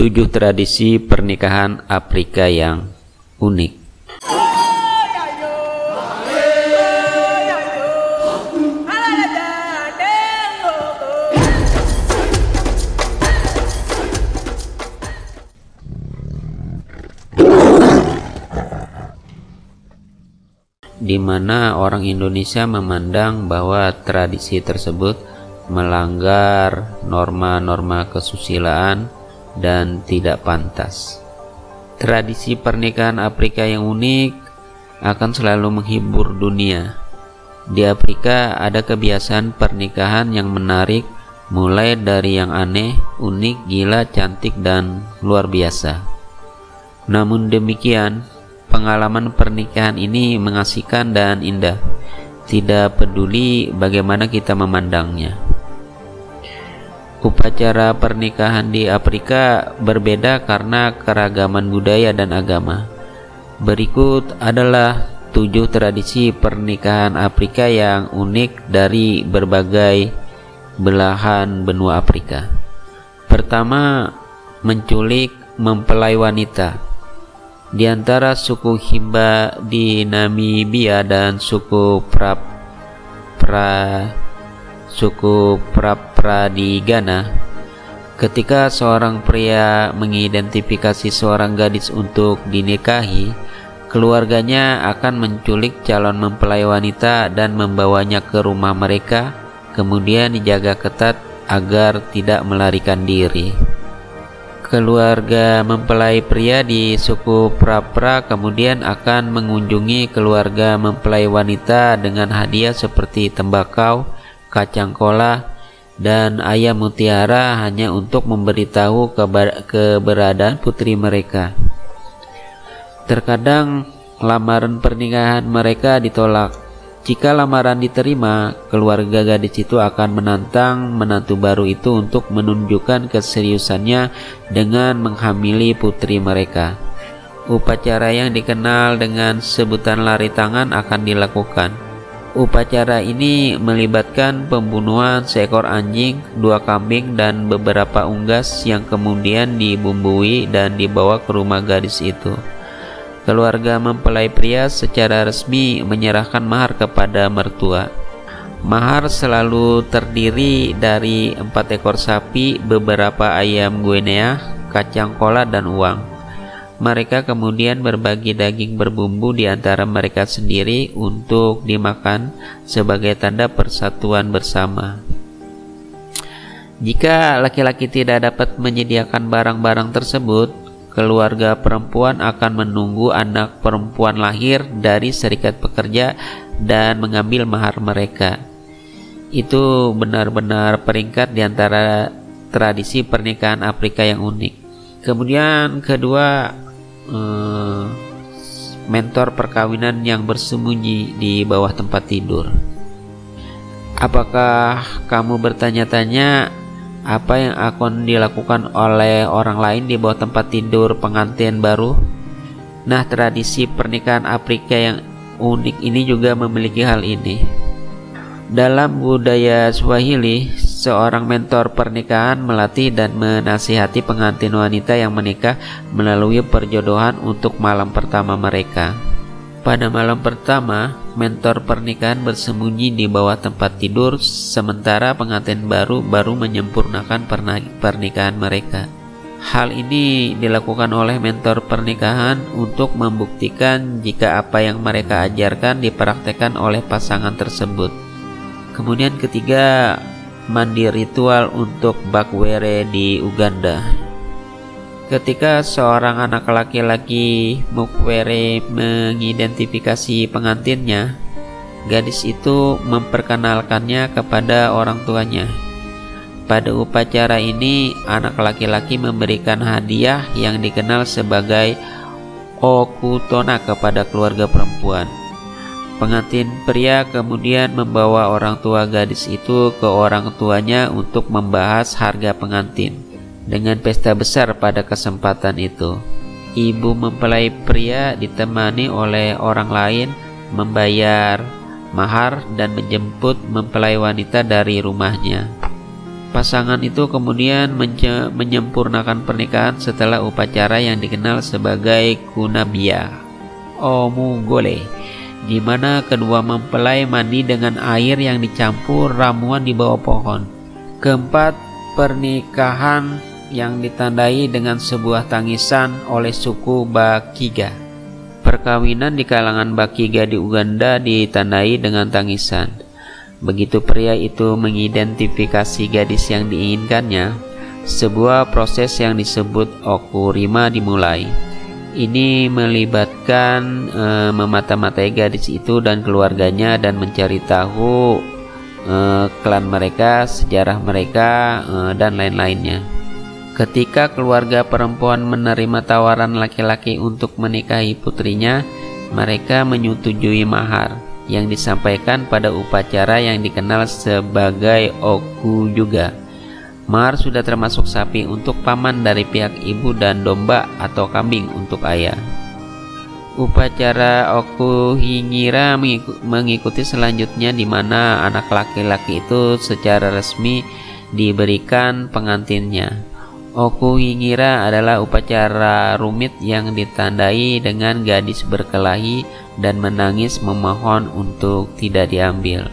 Tujuh tradisi pernikahan Afrika yang unik. di mana orang Indonesia memandang bahwa tradisi tersebut melanggar norma-norma kesusilaan dan tidak pantas. Tradisi pernikahan Afrika yang unik akan selalu menghibur dunia. Di Afrika ada kebiasaan pernikahan yang menarik mulai dari yang aneh, unik, gila, cantik, dan luar biasa. Namun demikian, Pengalaman pernikahan ini mengasihkan dan indah, tidak peduli bagaimana kita memandangnya. Upacara pernikahan di Afrika berbeda karena keragaman budaya dan agama. Berikut adalah tujuh tradisi pernikahan Afrika yang unik dari berbagai belahan benua Afrika. Pertama, menculik mempelai wanita. Di antara suku Himba di Namibia dan suku Pra Pra suku Pra di Ghana, ketika seorang pria mengidentifikasi seorang gadis untuk dinikahi, keluarganya akan menculik calon mempelai wanita dan membawanya ke rumah mereka, kemudian dijaga ketat agar tidak melarikan diri. Keluarga mempelai pria di suku Prapra kemudian akan mengunjungi keluarga mempelai wanita dengan hadiah seperti tembakau, kacang kola, dan ayam mutiara hanya untuk memberitahu keberadaan putri mereka. Terkadang lamaran pernikahan mereka ditolak jika lamaran diterima, keluarga gadis itu akan menantang menantu baru itu untuk menunjukkan keseriusannya dengan menghamili putri mereka. Upacara yang dikenal dengan sebutan lari tangan akan dilakukan. Upacara ini melibatkan pembunuhan seekor anjing, dua kambing, dan beberapa unggas yang kemudian dibumbui dan dibawa ke rumah gadis itu. Keluarga mempelai pria secara resmi menyerahkan mahar kepada mertua. Mahar selalu terdiri dari empat ekor sapi, beberapa ayam Guinea, kacang kola, dan uang. Mereka kemudian berbagi daging berbumbu di antara mereka sendiri untuk dimakan sebagai tanda persatuan bersama. Jika laki-laki tidak dapat menyediakan barang-barang tersebut, keluarga perempuan akan menunggu anak perempuan lahir dari serikat pekerja dan mengambil mahar mereka. Itu benar-benar peringkat di antara tradisi pernikahan Afrika yang unik. Kemudian kedua eh, mentor perkawinan yang bersembunyi di bawah tempat tidur. Apakah kamu bertanya-tanya apa yang akan dilakukan oleh orang lain di bawah tempat tidur pengantin baru? Nah, tradisi pernikahan Afrika yang unik ini juga memiliki hal ini. Dalam budaya Swahili, seorang mentor pernikahan melatih dan menasihati pengantin wanita yang menikah melalui perjodohan untuk malam pertama mereka. Pada malam pertama, mentor pernikahan bersembunyi di bawah tempat tidur sementara pengantin baru baru menyempurnakan pernikahan mereka. Hal ini dilakukan oleh mentor pernikahan untuk membuktikan jika apa yang mereka ajarkan dipraktekkan oleh pasangan tersebut. Kemudian ketiga, mandi ritual untuk bakwere di Uganda. Ketika seorang anak laki-laki Mukwere mengidentifikasi pengantinnya, gadis itu memperkenalkannya kepada orang tuanya. Pada upacara ini, anak laki-laki memberikan hadiah yang dikenal sebagai okutona kepada keluarga perempuan. Pengantin pria kemudian membawa orang tua gadis itu ke orang tuanya untuk membahas harga pengantin. Dengan pesta besar pada kesempatan itu, ibu mempelai pria ditemani oleh orang lain membayar mahar dan menjemput mempelai wanita dari rumahnya. Pasangan itu kemudian menyempurnakan pernikahan setelah upacara yang dikenal sebagai kunabia omugole di mana kedua mempelai mandi dengan air yang dicampur ramuan di bawah pohon. Keempat, pernikahan yang ditandai dengan sebuah tangisan oleh suku Bakiga. Perkawinan di kalangan Bakiga di Uganda ditandai dengan tangisan. Begitu pria itu mengidentifikasi gadis yang diinginkannya, sebuah proses yang disebut okurima dimulai. Ini melibatkan e, memata-matai gadis itu dan keluarganya dan mencari tahu e, klan mereka, sejarah mereka, e, dan lain-lainnya. Ketika keluarga perempuan menerima tawaran laki-laki untuk menikahi putrinya, mereka menyetujui mahar yang disampaikan pada upacara yang dikenal sebagai oku juga. Mar sudah termasuk sapi untuk paman dari pihak ibu dan domba atau kambing untuk ayah. Upacara oku hingira mengikuti selanjutnya di mana anak laki-laki itu secara resmi diberikan pengantinnya. Oku hingira adalah upacara rumit yang ditandai dengan gadis berkelahi dan menangis memohon untuk tidak diambil.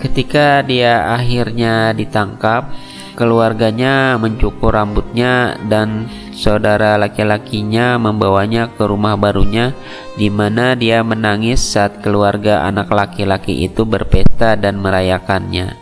Ketika dia akhirnya ditangkap, keluarganya mencukur rambutnya dan saudara laki-lakinya membawanya ke rumah barunya di mana dia menangis saat keluarga anak laki-laki itu berpesta dan merayakannya.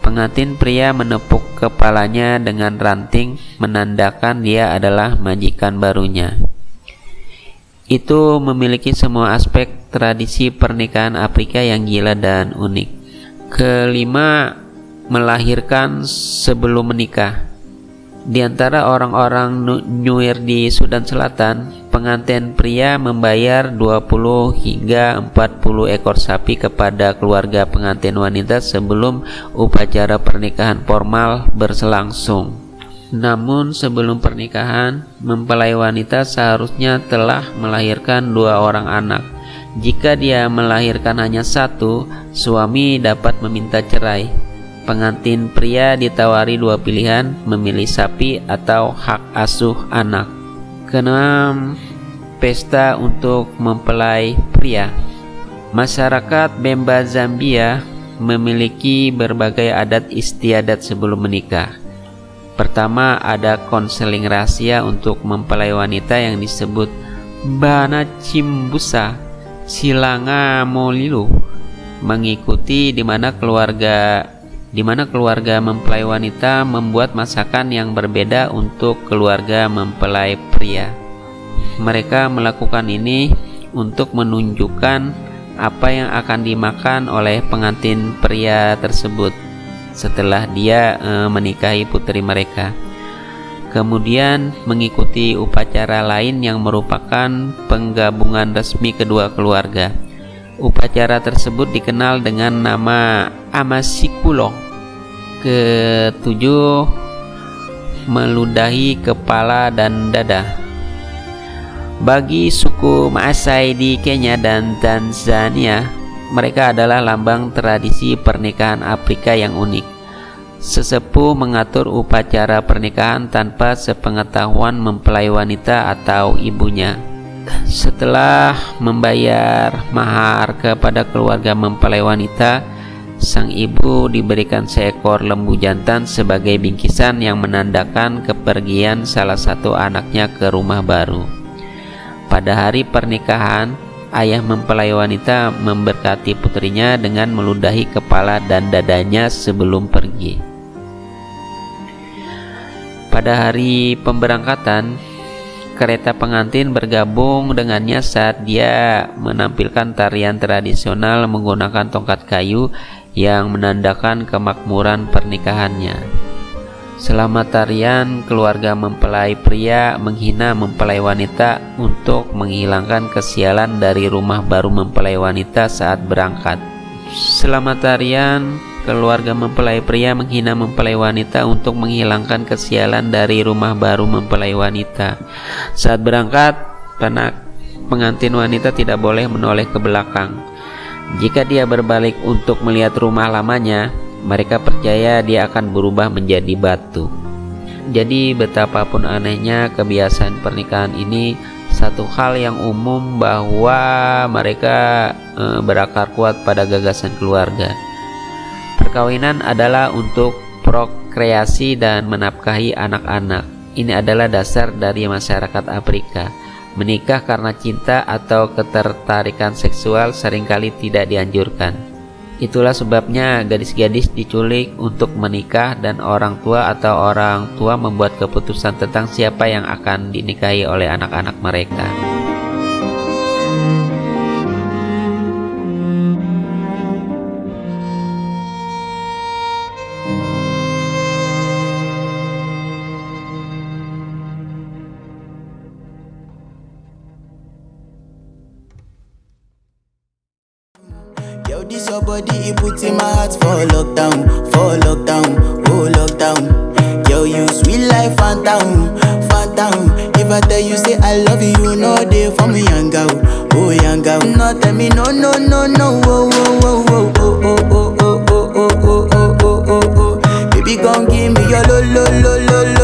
Pengantin pria menepuk kepalanya dengan ranting menandakan dia adalah majikan barunya itu memiliki semua aspek tradisi pernikahan Afrika yang gila dan unik. Kelima, melahirkan sebelum menikah. Di antara orang-orang Nuer di Sudan Selatan, pengantin pria membayar 20 hingga 40 ekor sapi kepada keluarga pengantin wanita sebelum upacara pernikahan formal berlangsung. Namun sebelum pernikahan, mempelai wanita seharusnya telah melahirkan dua orang anak. Jika dia melahirkan hanya satu, suami dapat meminta cerai. Pengantin pria ditawari dua pilihan, memilih sapi atau hak asuh anak. Keenam, pesta untuk mempelai pria. Masyarakat Bemba Zambia memiliki berbagai adat istiadat sebelum menikah. Pertama ada konseling rahasia untuk mempelai wanita yang disebut Bana Cimbusa Silanga Molilu mengikuti di mana keluarga di mana keluarga mempelai wanita membuat masakan yang berbeda untuk keluarga mempelai pria. Mereka melakukan ini untuk menunjukkan apa yang akan dimakan oleh pengantin pria tersebut setelah dia e, menikahi putri mereka. Kemudian mengikuti upacara lain yang merupakan penggabungan resmi kedua keluarga. Upacara tersebut dikenal dengan nama Amasikulo. Ketujuh, meludahi kepala dan dada. Bagi suku Maasai di Kenya dan Tanzania, mereka adalah lambang tradisi pernikahan Afrika yang unik. Sesepuh mengatur upacara pernikahan tanpa sepengetahuan mempelai wanita atau ibunya. Setelah membayar mahar kepada keluarga mempelai wanita, sang ibu diberikan seekor lembu jantan sebagai bingkisan yang menandakan kepergian salah satu anaknya ke rumah baru. Pada hari pernikahan, ayah mempelai wanita memberkati putrinya dengan meludahi kepala dan dadanya sebelum pergi. Pada hari pemberangkatan, kereta pengantin bergabung dengannya saat dia menampilkan tarian tradisional menggunakan tongkat kayu yang menandakan kemakmuran pernikahannya. Selama tarian, keluarga mempelai pria menghina mempelai wanita untuk menghilangkan kesialan dari rumah baru mempelai wanita saat berangkat. Selama tarian, keluarga mempelai pria menghina mempelai wanita untuk menghilangkan kesialan dari rumah baru mempelai wanita. Saat berangkat, penak pengantin wanita tidak boleh menoleh ke belakang. Jika dia berbalik untuk melihat rumah lamanya, Mereka percaya dia akan berubah menjadi batu. Jadi betapapun anehnya kebiasaan pernikahan ini satu hal yang umum bahwa mereka e, berakar kuat pada gagasan keluarga. Perkawinan adalah untuk prokreasi dan menafkahi anak-anak. Ini adalah dasar dari masyarakat Afrika. Menikah karena cinta atau ketertarikan seksual sering kali tidak dianjurkan. Itulah sebabnya gadis-gadis diculik untuk menikah dan orang tua atau orang tua membuat keputusan tentang siapa yang akan dinikahi oleh anak-anak mereka. for lockdown, for lockdown, oh lockdown. Girl, you sweet like phantom, phantom. If I tell you say I love you, no day for me young girl, oh young girl. No tell me no no no no, oh oh oh oh oh oh oh oh oh oh oh oh oh oh. Baby, come give me your lo lo lo lo lo.